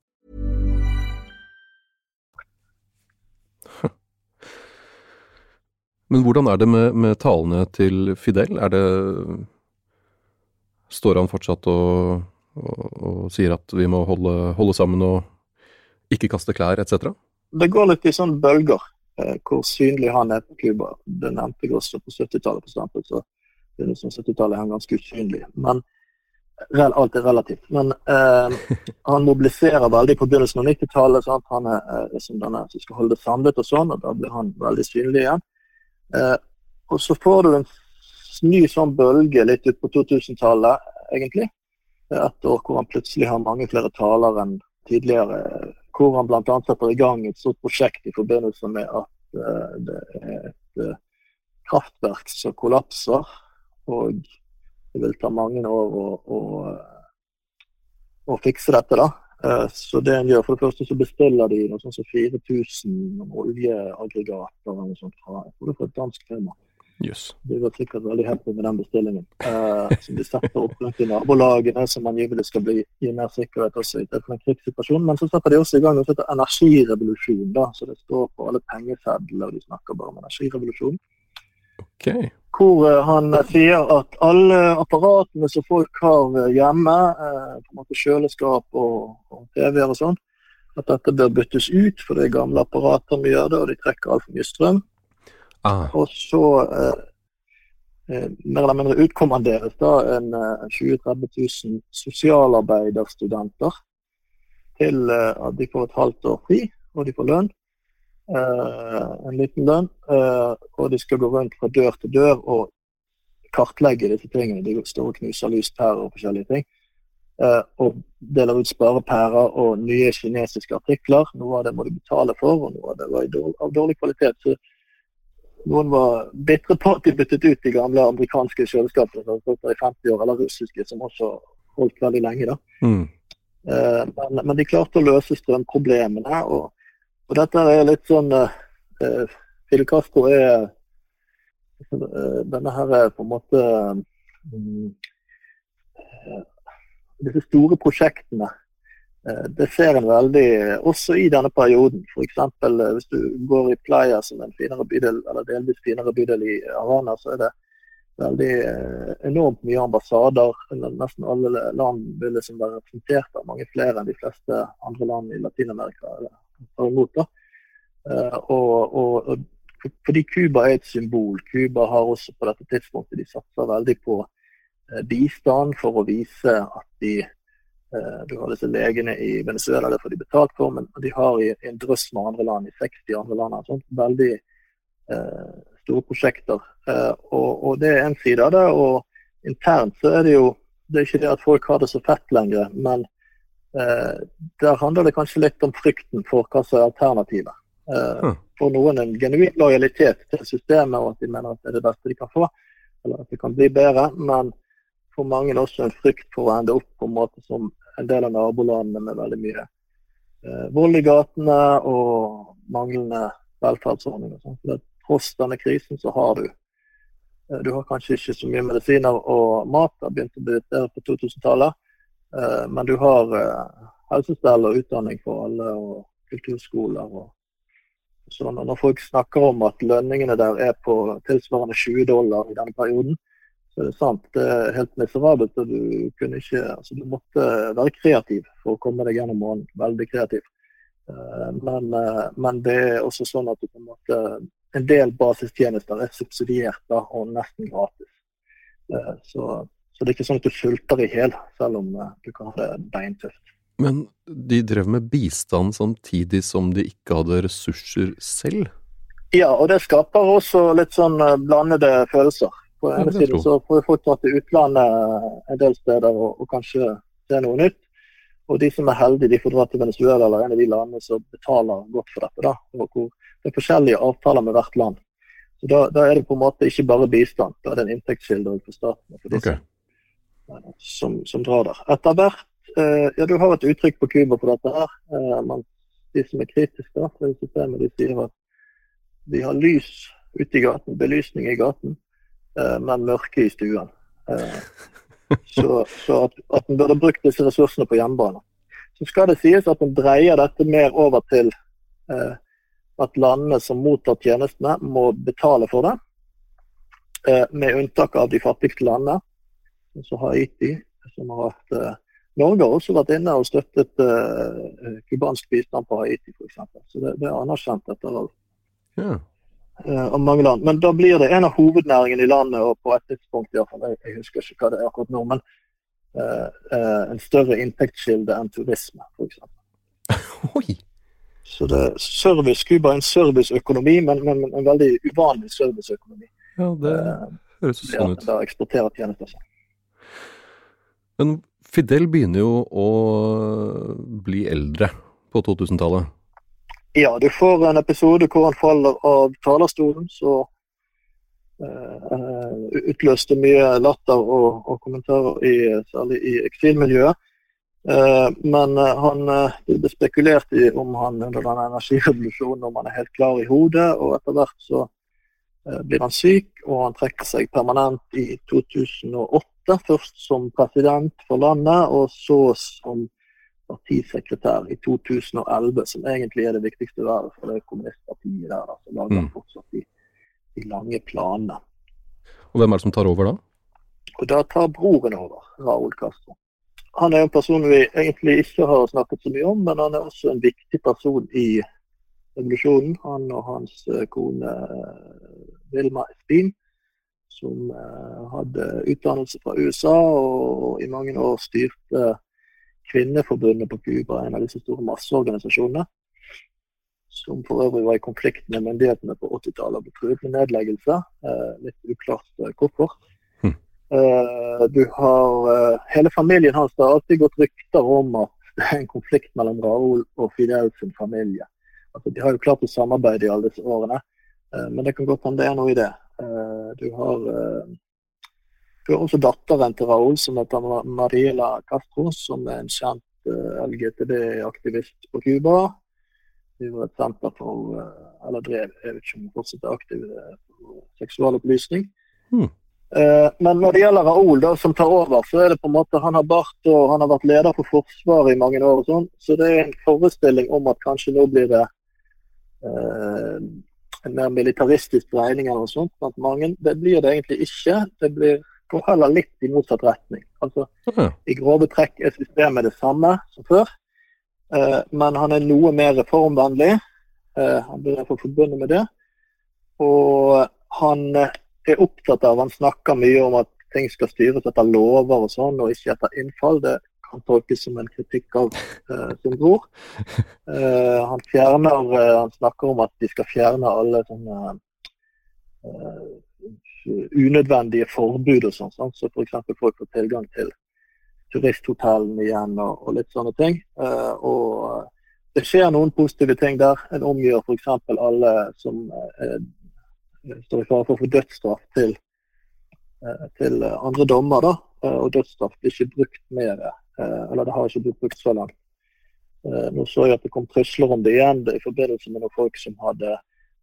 Men hvordan er det med, med talene til Fidel? Er det Står han fortsatt og, og, og sier at vi må holde, holde sammen og ikke kaste klær etc.? Det går litt i sånne bølger eh, hvor synlig han er på Cuba. Det nevnte jeg også på 70-tallet. Så 70-tallet er han ganske usynlig. Men alt er relativt. Men eh, <laughs> han mobiliserer veldig på begynnelsen av 90-tallet. Han er eh, liksom denne som skal holde det samlet og sånn, og da blir han veldig synlig igjen. Eh, og så får du en ny sånn bølge litt ut på 2000-tallet, egentlig. Et år hvor han plutselig har mange flere taler enn tidligere. hvor han bl.a. setter i gang et stort prosjekt i forbindelse med at eh, det er et eh, kraftverk som kollapser. Og det vil ta mange år å, å, å fikse dette. da. Uh, så det en gjør, For det første så bestiller de noe sånt som 4000 oljeaggregater eller noe sånt fra, jeg tror det fra et dansk firma. Yes. De var sikkert veldig happy med den bestillingen. Eh, som de setter opp rundt i nabolagene, som angivelig skal bli, gi mer sikkerhet også i en krigssituasjon. Men så setter de også i gang noe som heter energirevolusjon. da, Så det står på alle pengesedler, og de snakker bare om energirevolusjon. Okay. Hvor eh, han sier at alle apparatene som folk har eh, hjemme, eh, på en måte kjøleskap og, og TV-er og sånn, at dette bør byttes ut, for det er gamle apparater vi gjør det, og de trekker altfor mye strøm. Ah, Og så eh, eh, mer eller mindre utkommanderes da en eh, 20 000-30 000 sosialarbeiderstudenter til eh, at de får et halvt år fri, og de får lønn. Eh, en liten lønn. eh, og de skal gå rundt fra dør til dør og kartlegge disse tingene. De står og knuser lyspærer og forskjellige ting. Eh, og deler ut sparepærer og nye kinesiske artikler. Noe av det må de betale for, og noe av det var av dårlig kvalitet. Så noen var bitre på at de byttet ut de gamle amerikanske kjøleskapene som stått i 50 år, eller russiske, som også holdt veldig lenge. da. mm. Eh, men, men de klarte å løse strømproblemene. Og, og dette er litt sånn eh, Fidel Castro er Denne her er på en måte mm, Disse store prosjektene. eh, Det ser en veldig også i denne perioden. F.eks. hvis du går i Playa, som en finere bydel, eller delvis finere bydel i Havana, så er det veldig eh, enormt mye ambassader. Nesten alle land vil liksom være representert av mange flere enn de fleste andre land i Latin-Amerika tar imot. da. Eh, og, og, og fordi Cuba er et symbol. Cuba har også på dette tidspunktet de satser veldig på eh, bistand for å vise at de eh, Du har disse legene i Venezuela, det får de betalt for, men de har i en drøss med andre land, i 60 andre land, altså, veldig eh, store prosjekter. Eh, og, og det er en side av det. Og internt så er det jo Det er ikke det at folk har det så fett lenger, men eh, der handler det kanskje litt om frykten for hva som er alternativet. Eh, Hmm. For noen en genuin lojalitet til systemet, og at de mener at det er det beste de kan få. Eller at det kan bli bedre. Men for mange også en frykt for å ende opp på en måte som en del av nabolandene med veldig mye eh, vold i gatene og manglende velferdsordninger. For tross denne krisen så har du eh, Du har kanskje ikke så mye medisiner og mat, det begynt å bli bedre på 2000-tallet. Eh, men du har eh, helsestell og utdanning for alle, og kulturskoler og sånn. Og når folk snakker om at lønningene der er på tilsvarende 20 dollar i denne perioden, så er det sant. Det er helt miserabelt. og Du kunne ikke, altså du måtte være kreativ for å komme deg gjennom måneden. Veldig kreativ. Eh, Men, eh, men det er også sånn at en måte en del basistjenester er subsidiert da, og nesten gratis. Eh, Så, så det er ikke sånn at du sulter i hjel, selv om du kan ha det beintøft. Men de drev med bistand samtidig som de ikke hadde ressurser selv? Ja, og det skaper også litt sånn blandede følelser. På den ene siden så får folk dra til utlandet en del steder og, og kanskje se noe nytt. Og de som er heldige, de får dra til Venezuela eller en av de landene som betaler godt for dette. da, hvor Det er forskjellige avtaler med hvert land. Så Da, da er det på en måte ikke bare bistand, da er det en inntektskilde for staten. og For de okay. som, som, som drar der. Etter hvert eh, Ja, du har et uttrykk på Cuba på dette her. Eh, man, de som er kritiske da, til systemet, de sier at de har lys ute i gaten, belysning i gaten, eh, men mørke i stuen. Eh, så så at, at en burde brukt disse ressursene på hjemmebane. Så skal det sies at en dreier dette mer over til eh, at landene som mottar tjenestene, må betale for det. Eh, med unntak av de fattigste landene, som Haiti, som har eh, Norge har også vært inne og støttet eh, cubansk bistand på Haiti f.eks. Så det, det er anerkjent etter alt Ja. Eh, av mange land. Men da blir det en av hovednæringene i landet, og på et tidspunkt i jeg, jeg husker ikke hva det er akkurat nå, men uh, uh, en større inntektskilde enn turisme, f.eks. <laughs> Oi! Så det er service, Cuba er en serviceøkonomi, men, men en veldig uvanlig serviceøkonomi. Ja, det Eh, høres jo sånn ut. Da eksporterer tjenester. seg. Men Fidel begynner jo å bli eldre på 2000-tallet? Ja, du får en episode hvor han faller av talerstolen, så uh, utløste mye latter og, og kommentarer, i, særlig i eksilmiljøet. Uh, men uh, han det ble spekulert i om han under den energirevolusjonen om han er helt klar i hodet, og etter hvert så blir han syk, og han trekker seg permanent i 2008. Først som president for landet, og så som partisekretær i 2011, som egentlig er det viktigste været for det kommunistpartiet der. Da, som lager mm. fortsatt de, de, lange planene. Og Hvem er det som tar over da? Og Da tar broren over, Raúl Castro. Han er en person vi egentlig ikke har snakket så mye om, men han er også en viktig person i revolusjonen. Han og hans eh, kone Vilma Espin, som eh, hadde utdannelse fra USA og i mange år styrte Kvinneforbundet på Cuba, en av disse store masseorganisasjonene. Som for øvrig var i konflikt med myndighetene på 80-tallet og ble truet med nedleggelse. Eh, litt uklart eh, hvorfor. Mm. Eh, du har Hele familien hans har alltid gått rykter om at det er en konflikt mellom Raoul og Fidel sin familie. Altså, de har jo klart å samarbeide i alle disse årene, eh, men det kan godt hende det er noe i det. Eh, du har har også datteren til Raúl, som heter Mariela Castro, som er en kjent eh, LGTB-aktivist på Cuba. Hun var et senter for, uh, eller drev, jeg vet ikke om hun fortsatt er aktiv for seksualopplysning. Uh, men når det gjelder Raúl, da, som tar over, så er det på en måte han har bart og han har vært leder for Forsvaret i mange år. og sånn, Så det er en forestilling om at kanskje nå blir det en mer militaristisk dreining eller noe sånt blant mange. Det blir det egentlig ikke. Det blir går heller litt i motsatt retning. Altså, mm. I grove trekk er systemet det samme som før, uh, men han er noe mer reformvennlig. Uh, han blir derfor forbundet med det. Og han er opptatt av, han snakker mye om at ting skal styres etter lover og sånn, og ikke etter innfall. Det kan tolkes som en kritikk av uh, sin bror. Uh, han fjerner, uh, han snakker om at de skal fjerne alle sånne unødvendige forbud og sånn. Så f.eks. folk får tilgang til turisthotellene igjen og, og, litt sånne ting. Uh, og det skjer noen positive ting der. En omgjør f.eks. alle som uh, står i fare for å få dødsstraff til, uh, til andre dommer. da, Og dødsstraff blir ikke brukt mer, eller det har ikke blitt brukt så langt. Nå så jeg at det kom trusler om det igjen det i forbindelse med noen folk som hadde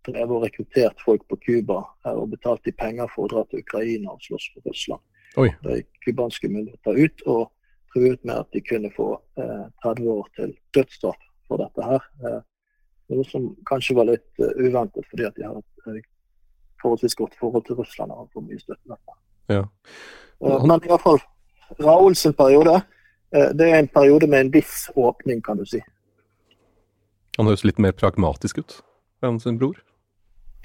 drevet og rekruttert folk på Cuba og betalt de penger for å dra til Ukraina og slåss for Russland. Oi. De cubanske myndigheter ut og truet med at de kunne få eh, 30 år til dødsstraff for dette her. Eh, noe som kanskje var litt uh, uventet, fordi at de har et uh, forholdsvis godt forhold til Russland og har for mye støtte. Ja. Uh, men i hvert fall sin periode, det er en periode med en viss åpning, kan du si. Han høres litt mer pragmatisk ut enn sin bror?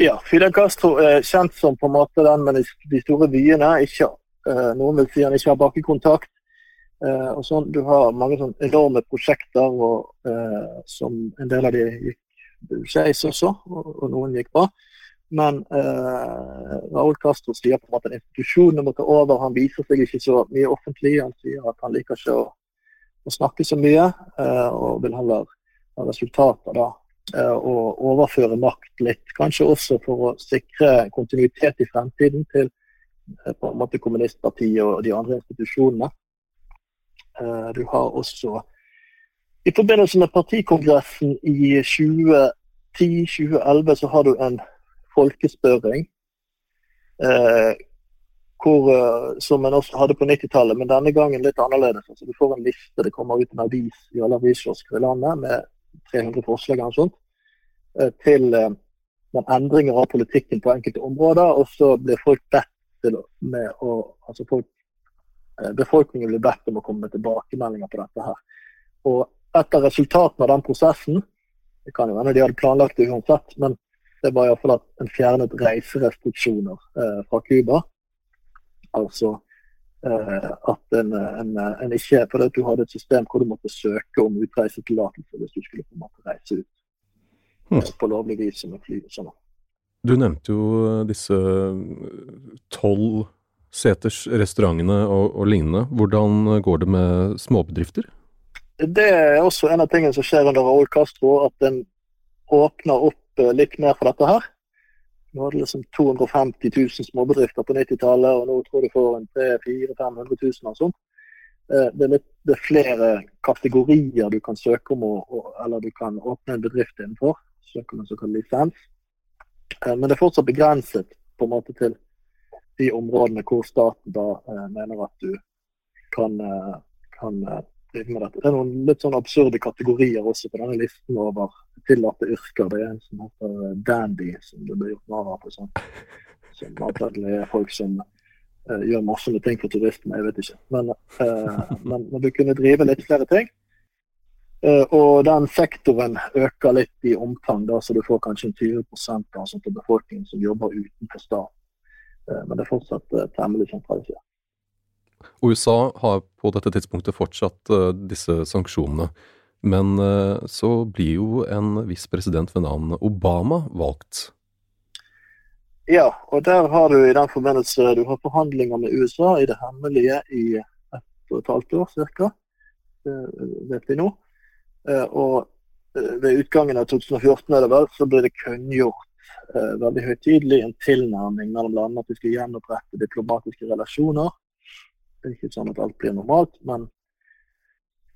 Ja, Fidel Castro er kjent som på en måte den med de store vyene. Ikke, uh, noen vil si han ikke har bakkekontakt. Uh, og sånn, Du har mange sånn enorme prosjekter, og, uh, som en del av de gikk skeis også, og, og, noen gikk bra. Men eh, Raúl Castro sier på en måte at institusjonene må ta over. Han viser seg ikke så mye offentlig. Han sier at han liker ikke å, å snakke så mye, og vil heller ha resultater da Eh, og overføre makt litt. Kanskje også for å sikre kontinuitet i fremtiden til eh, på en måte kommunistpartiet og de andre institusjonene. Eh, du har også I forbindelse med partikongressen i 2010-2011 så har du en folkespørring. Hvor, som en også hadde på 90-tallet, men denne gangen litt annerledes. Altså, du får en liste, det kommer ut en avis i alle aviskiosker i landet med 300 forslag og sånt, eh, til eh, endringer av politikken på enkelte områder. Og så blir folk bedt til med å altså folk, eh, Befolkningen blir bedt om å komme med tilbakemeldinger på dette her. Og et av resultatene av den prosessen Det kan jo hende de hadde planlagt det uansett, men det var iallfall at en fjernet reiserestriksjoner fra Cuba. Altså at en, en, en ikke Fordi du hadde et system hvor du måtte søke om utreisetillatelse hvis du skulle på en måte reise ut hmm. på lovlig vis med fly og sånn. Du nevnte jo disse tolv seters restaurantene og, og lignende. Hvordan går det med småbedrifter? det er også en av tingene som skjer under Raúl Castro, at en åpner opp eh, litt mer for dette her. Nå hadde liksom 250 000 småbedrifter på 90-tallet, og nå tror jeg du får en 300 500 000 og sånt. Eh, det er, litt, det er, flere kategorier du kan søke om, å, eller du kan åpne en bedrift innenfor. Søke om en såkalt lisens. Eh, men det er fortsatt begrenset på en måte til de områdene hvor staten da mener at du kan, kan drive med dette. Det er noen litt sånn absurde kategorier også på denne listen over tillatte yrker. Det er en som heter dandy, som det blir gjort narr av på sånn. Som antagelig er folk som uh, gjør masse med ting for turistene, jeg vet ikke. Men, uh, men, men, du kunne drive litt flere ting. Uh, og den sektoren øker litt i omfang, så du får kanskje en 20 av av befolkningen som jobber utenfor staten. men det er fortsatt temmelig sentralisert. USA har på dette tidspunktet fortsatt uh, disse sanksjonene. Men uh, så blir jo en viss president ved navn Obama valgt. Ja, og der har du i den forbindelse du har forhandlinger med USA i det hemmelige i ett og et halvt år ca. Vet vi nå. Og ved utgangen av 2014 er det vel, så ble det kunngjort veldig høytidelig en tilnærming mellom landene at vi skulle gjenopprette diplomatiske relasjoner det er ikke sånn at alt blir normalt, men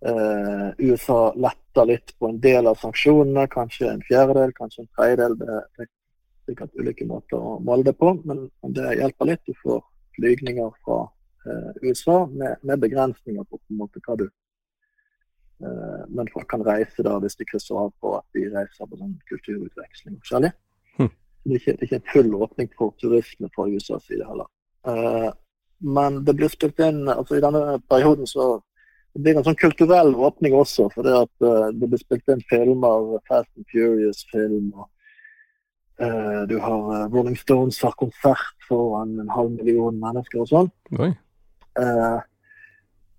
eh, USA letter litt på en del av sanksjonene. Kanskje en fjerdedel, kanskje en tredjedel. Det, det er sikkert ulike måter å måle det på, men, det hjelper litt. Du får flygninger fra eh, USA med, med, begrensninger på, på en måte hva du eh, Men folk kan reise da hvis de krysser av på at de reiser på sånn kulturutveksling forskjellig. Hm. Det, det er ikke en full åpning for turisme fra USAs side heller. Uh, men det blir spilt inn altså I denne perioden så det blir en sånn kulturell åpning også. For det at uh, det blir spilt inn filmer, Fast and Furious-film. og uh, Du har uh, Rolling Stones har konsert foran en halv million mennesker og sånn.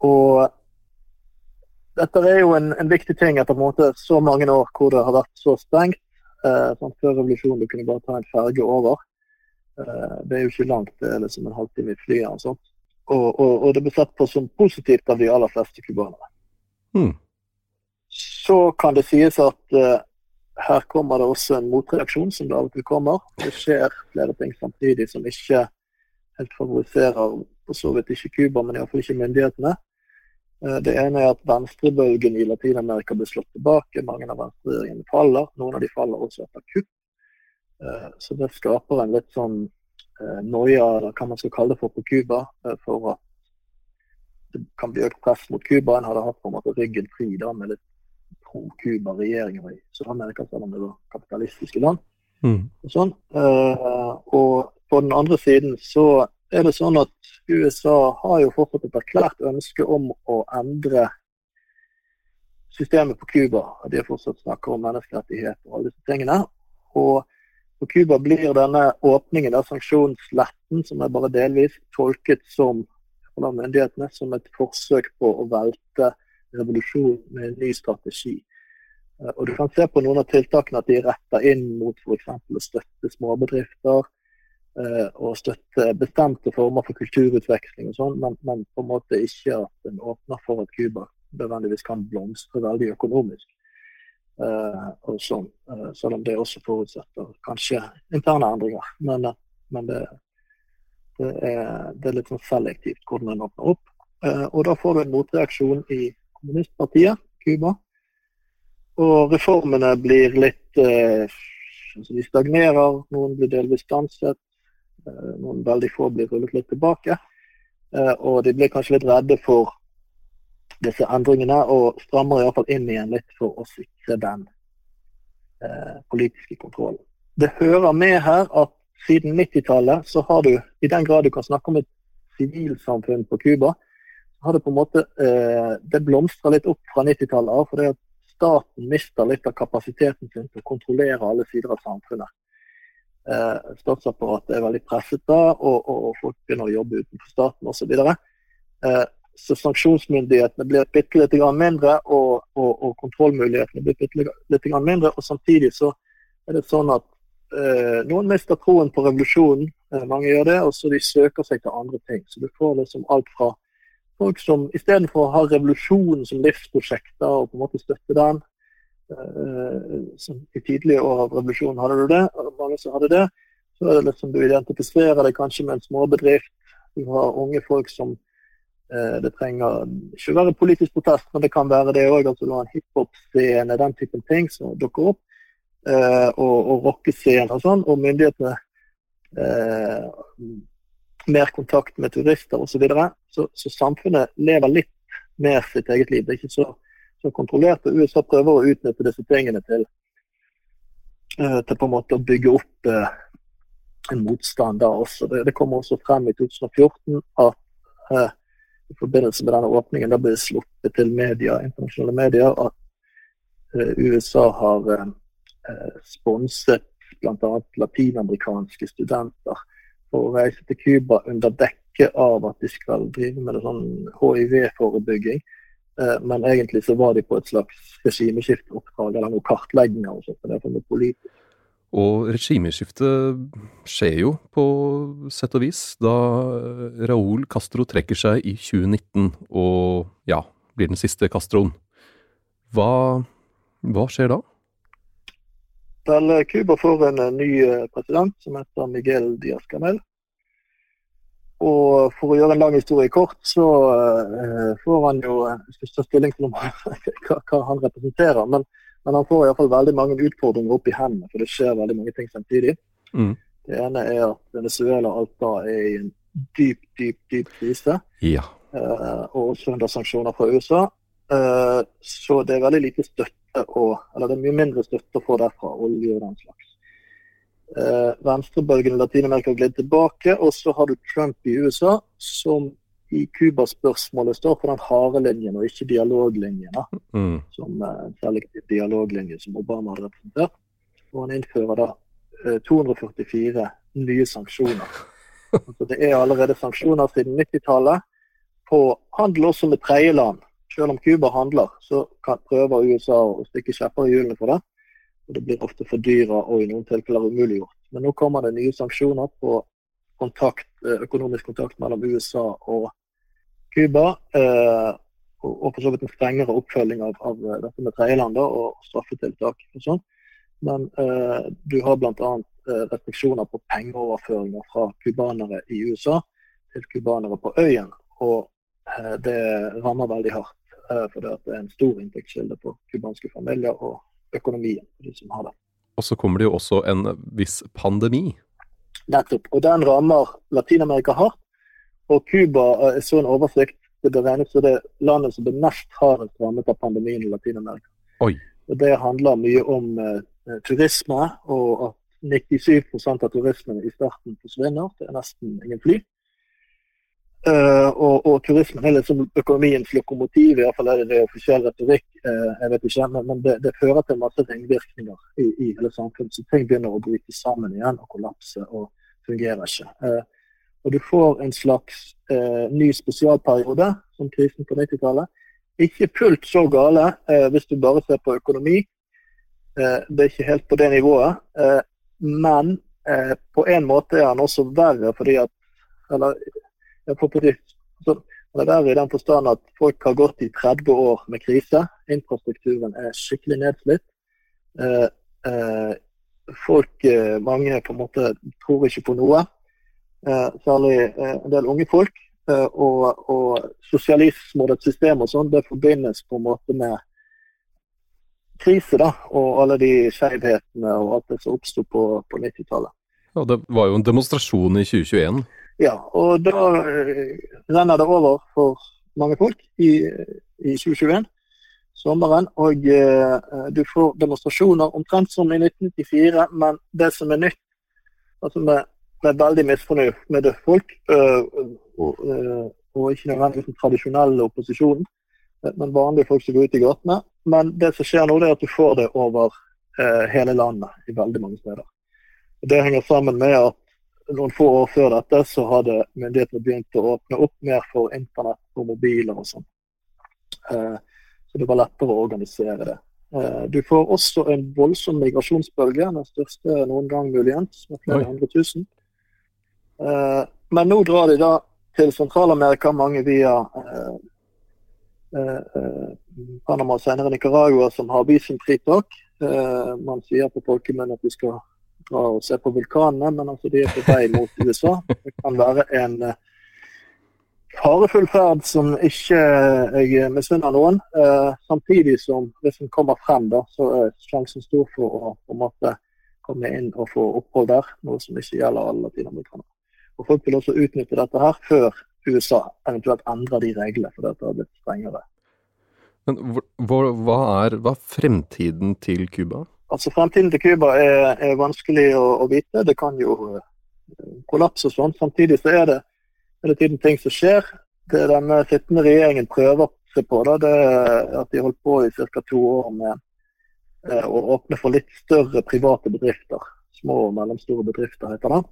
og dette er jo en, en, viktig ting etter på en måte så mange år hvor det har vært så stengt. sånn Før revolusjonen du kunne bare ta en ferge over. Eh, det er jo ikke langt, det er liksom en halvtime i flyet. Og, sånt. Og, og, og, det blir sett på som positivt av de aller fleste cubanere. Mm. Så kan det sies at uh, her kommer det også en motreaksjon, som det av og til kommer. Det skjer flere ting samtidig som ikke helt favoriserer for så vidt ikke Cuba, men iallfall ikke myndighetene. Uh, det ene er at venstrebølgen i Latin-Amerika blir slått tilbake. Mange av venstreregjeringene faller. Noen av de faller også etter kupp. Eh, så det skaper en litt sånn eh, noia, eller hva man skal kalle det for på Cuba, eh, for at det kan bli økt press mot Cuba. En hadde hatt på en måte ryggen fri da, med litt pro-Cuba-regjeringer i Sør-Amerika, selv om det var kapitalistiske land. Mm. Og, sånn. og på den andre siden så er det sånn at USA har jo fortsatt et erklært ønske om å endre systemet på Cuba. De har fortsatt snakker om menneskerettighet og alle disse tingene. Og på Cuba blir denne åpningen av sanksjonsletten, som er bare delvis, tolket som av myndighetene som et forsøk på å velte revolusjon med en ny strategi. Eh, og Du kan se på noen av tiltakene at de retter inn mot f.eks. å støtte småbedrifter eh, og støtte bestemte former for kulturutveksling og sånn, men, men, på en måte ikke at en åpner for at Cuba nødvendigvis kan blomstre veldig økonomisk. Uh, og sånn, uh, selv om det også forutsetter kanskje interne endringer. Men, uh, men det, det, er, det, er, litt sånn selektivt hvordan en åpner opp. og da får du en motreaksjon i kommunistpartiet, Cuba. Og reformene blir litt altså De stagnerer, noen blir delvis stanset. noen veldig få blir rullet litt tilbake. og de blir kanskje litt redde for disse endringene, og strammer iallfall inn igjen litt for å sikre den eh, politiske kontrollen. Det hører med her at siden 90-tallet så har du, i den grad du kan snakke om et sivilsamfunn på Cuba, har det på en måte eh, det blomstra litt opp fra 90-tallet av. fordi at staten mister litt av kapasiteten sin til å kontrollere alle sider av samfunnet. Eh, statsapparatet er veldig presset da, og, og, og folk begynner å jobbe utenfor staten osv. Eh, så sanksjonsmyndighetene blir bitte litt mindre, og, og, og, kontrollmulighetene blir bitte litt mindre. Og samtidig så er det sånn at eh, noen mister troen på revolusjonen. Eh, mange gjør det, og så de søker seg til andre ting. Så du får liksom alt fra folk som istedenfor å ha revolusjonen som livsprosjekter og på en måte støtte den eh, som I tidlige år av revolusjonen hadde du det, og mange som hadde det. Så er det liksom du identifiserer deg kanskje med en småbedrift. Du har unge folk som Det trenger ikke være politisk protest, men det kan være det òg. Altså, du en hiphop-scene, den typen ting som dukker opp. Eh, og, og rockescene og sånn. Og myndighetene eh, mer kontakt med turister osv. Så, videre. så Så samfunnet lever litt mer sitt eget liv. Det er ikke så, så kontrollert. og USA prøver å utnytte disse tingene til, uh, til på en måte å bygge opp eh, en motstand da også. Det, det kommer også frem i 2014 at uh, i forbindelse med denne åpningen da ble det sluppet til media, internasjonale medier at USA har sponset bl.a. latinamerikanske studenter for å reise til Cuba under dekke av at de skal drive med sånn hiv-forebygging. Eh, men egentlig så var de på et slags regimeskifteoppdrag eller noe kartlegginger. og sånt, det er politisk. Og regimeskiftet skjer jo på sett og vis da Raúl Castro trekker seg i 2019 og ja, blir den siste Castroen. Hva, hva skjer da? Vel, Cuba får en eh, ny eh, president som heter Miguel Díaz Canel. Og for å gjøre en lang historie kort, så uh, får han jo Jeg skal ta stilling til <laughs> hva, han representerer, men, men han får iallfall veldig mange utfordringer opp i hendene, for det skjer veldig mange ting samtidig. Mm. Det ene er at Venezuela alt da er i en dyp, dyp, dyp krise. Ja. Uh, og også under sanksjoner fra USA. Uh, så det er veldig lite støtte å, Eller det er mye mindre støtte å få derfra, olje og den slags. Eh, Venstrebølgen i Latin-Amerika har glidd tilbake, og så har du Trump i USA, som i Cuba-spørsmålet står for den harde linjen og ikke dialoglinjen. Mm. Som eh, en selektiv dialoglinje som Obama har representert. Og han innfører da uh, 244 nye sanksjoner. <laughs> Altså, det er allerede sanksjoner siden 90-tallet på handel også med tredjeland. Selv om Cuba handler, så kan, prøver USA å stikke kjepper i hjulene for det. Og Det blir ofte for dyra og i noen tilfeller umuliggjort. Men nå kommer det nye sanksjoner på kontakt, eh, økonomisk kontakt mellom USA og Cuba. Eh, og, for så vidt en strengere oppfølging av, av dette med tredjeland og straffetiltak. og sånn. Men eh, du har bl.a. Eh, restriksjoner på pengeoverføringer fra cubanere i USA til cubanere på øyen. Og eh, det rammer veldig hardt. For det er en stor inntektskilde for cubanske familier og økonomien for de som har det. Og så kommer det jo også en viss pandemi. Nettopp. Og den rammer Latin-Amerika hardt. Og Cuba eh, så en oversikt. Det beregnes som det landet som blir mest hardest rammet av pandemien i Latin-Amerika. Og Det handler mye om eh, turisme, og at 97 av turismen i starten forsvinner. Det er nesten ingen fly. Uh, og, og, turismen er liksom økonomiens lokomotiv, iallfall er det det offisiell retorikk. Uh, jeg vet ikke, Men, men det, det, fører til masse ringvirkninger i, i, hele samfunnet. Så ting begynner å bryte sammen igjen og kollapse og fungerer ikke. Uh, og du får en slags ny spesialperiode, som krisen på 90-tallet. Ikke fullt så gale hvis du bare ser på økonomi. det er ikke helt på det nivået. men på en måte er han også verre fordi at eller så det er verre i den forstand at folk har gått i 30 år med krise. Infrastrukturen er skikkelig nedslitt. Eh, eh, folk, eh, mange på en måte tror ikke på noe. Eh, særlig eh, en del unge folk. Eh, og, og sosialisme og det system og sånn, det forbindes på en måte med krise, da. Og alle de skjevhetene og alt det som oppsto på, på 90-tallet. Ja, det var jo en demonstrasjon i 2021 ja, og da renner det over for mange folk i, i 2021, sommeren. Og eh, du får demonstrasjoner omtrent som i 1994, men det som er nytt, altså med, med veldig misfornøyd med det folk, øh, og, øh, ikke nødvendigvis den tradisjonelle opposisjonen, men vanlige folk som går ut i gatene. Men det som skjer nå, det er at du får det over hele landet i veldig mange steder. Det henger sammen med at noen få år før dette så hadde myndighetene begynt å åpne opp mer for internett og mobiler og sånn. Eh, så det var lettere å organisere det. Eh, du får også en voldsom migrasjonsbølge, den største noen gang muligens, med flere hundre tusen. Eh, men nå drar de da til Sentral-Amerika, mange via eh, eh, Panama og senere Nicaragua, som har visumfritak. Man sier på folkemunne at de skal dra og se på vulkanene, men altså de er på vei mot USA. Det kan være en farefull ferd som ikke jeg misunner noen. Samtidig som hvis en kommer frem, da, så er sjansen stor for å på en måte komme inn og få opphold der, noe som ikke gjelder alle latinamerikanere. Og Folk vil også utnytte dette her før USA eventuelt endrer de reglene, for dette har blitt strengere. Men hva, hva, er, hva er fremtiden til Cuba? Altså Fremtiden til Cuba er, er, vanskelig å, å, vite. Det kan jo uh, kollapse og sånn. Samtidig så er det hele tiden ting som skjer. Det denne sittende regjeringen prøver seg på, da, det er at de holdt på i ca. to år med uh, å åpne for litt større private bedrifter. Små og mellomstore bedrifter, heter det.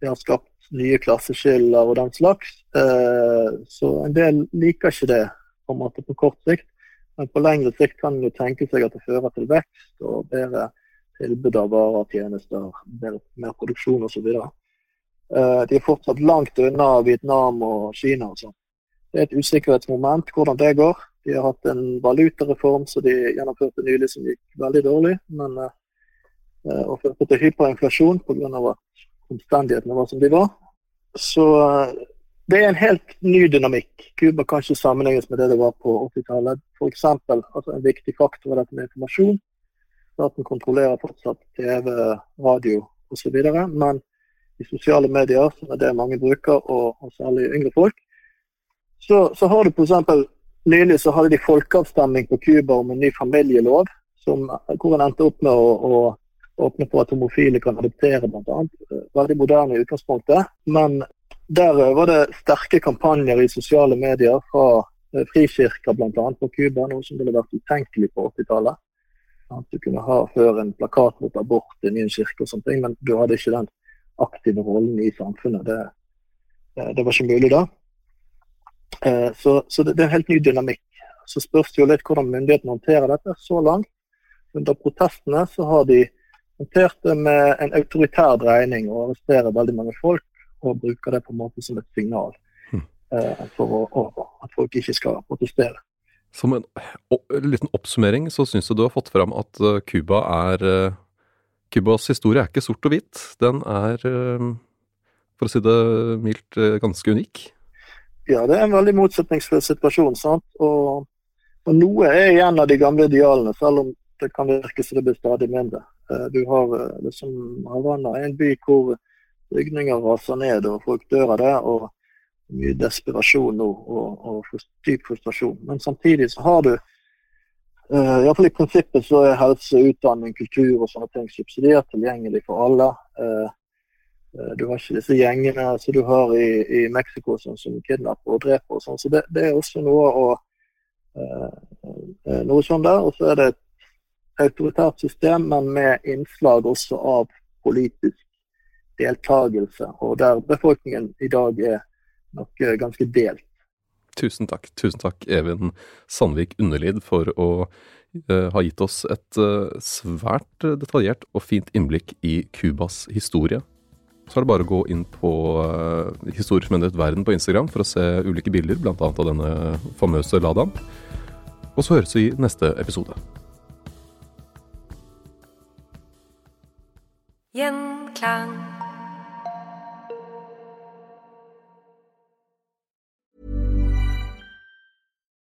De har skapt nye klasseskiller og den slags. Uh, så en del liker ikke det på på kort sikt. Men på lengre sikt kan en tenke seg at det fører til vekst og bedre tilbud av varer tjenester, mer, mer produksjon osv. Uh, de er fortsatt langt unna Vietnam og Kina. sånn. Det er et usikkerhetsmoment hvordan det går. De har hatt en valutareform som de gjennomførte nylig som gikk veldig dårlig. men uh, Og førte til hyperinflasjon pga. at omstendighetene var som de var. Så uh, det er en helt ny dynamikk. Cuba kan ikke sammenlignes med det det var på 80-tallet. F.eks. Altså en viktig faktor var dette med informasjon. Staten kontrollerer fortsatt TV, radio osv. Men i sosiale medier, som er det mange bruker, og, og særlig yngre folk, så, så har du f.eks. Nylig så hadde de folkeavstemning på Cuba om en ny familielov, som, hvor en endte opp med å, å åpne for at homofile kan adoptere, bl.a. Veldig moderne i utgangspunktet. Men der var det sterke kampanjer i sosiale medier fra eh, frikirker bl.a. på Cuba, noe som ville vært utenkelig på 80-tallet. At du kunne ha før en plakat mot abort i en kirke og ting, men du hadde ikke den aktive rollen i samfunnet. Det, eh, det var ikke mulig da. Eh, så, så det, det, er en helt ny dynamikk. Så spørs det jo litt hvordan myndighetene håndterer dette. Så langt, under protestene, så har de håndtert med en autoritær dreining og arresterer veldig mange folk og bruker det på en måte som et signal mm. eh, for å, å, at folk ikke skal protestere. Som en, en liten oppsummering så syns du du har fått fram at eh, Cuba er Cubas uh, historie er ikke sort og hvit. Den er, for å si det mildt, ganske unik. Ja, det er en veldig motsetningsfull situasjon. sant? Og, og, noe er igjen av de gamle idealene, selv om det kan virke som det blir stadig mindre. Du har liksom Havanna, en by hvor bygninger raser ned og folk dør av det. og Mye desperasjon nå og, og dyp frustrasjon. Men samtidig så har du Uh, Iallfall i prinsippet så er helse, utdanning, kultur og sånne ting subsidiert tilgjengelig for alle. Uh, uh, du har ikke disse gjengene som du har i, i Mexico som, som kidnapper og dreper. og sånn, så det, det, er også noe å noe sånn der. Og så er det et autoritært system, men med innslag også av politisk deltakelse, og der befolkningen i dag er nok eh, ganske delt. Tusen takk, tusen takk Even Sandvik Underlid for å uh, ha gitt oss et uh, svært detaljert og fint innblikk i Cubas historie. Så er det bare å gå inn på uh, Historisk myndighet verden på Instagram for å se ulike bilder, bl.a. av denne famøse Ladaen. Og så høres vi i neste episode. Gjenklang.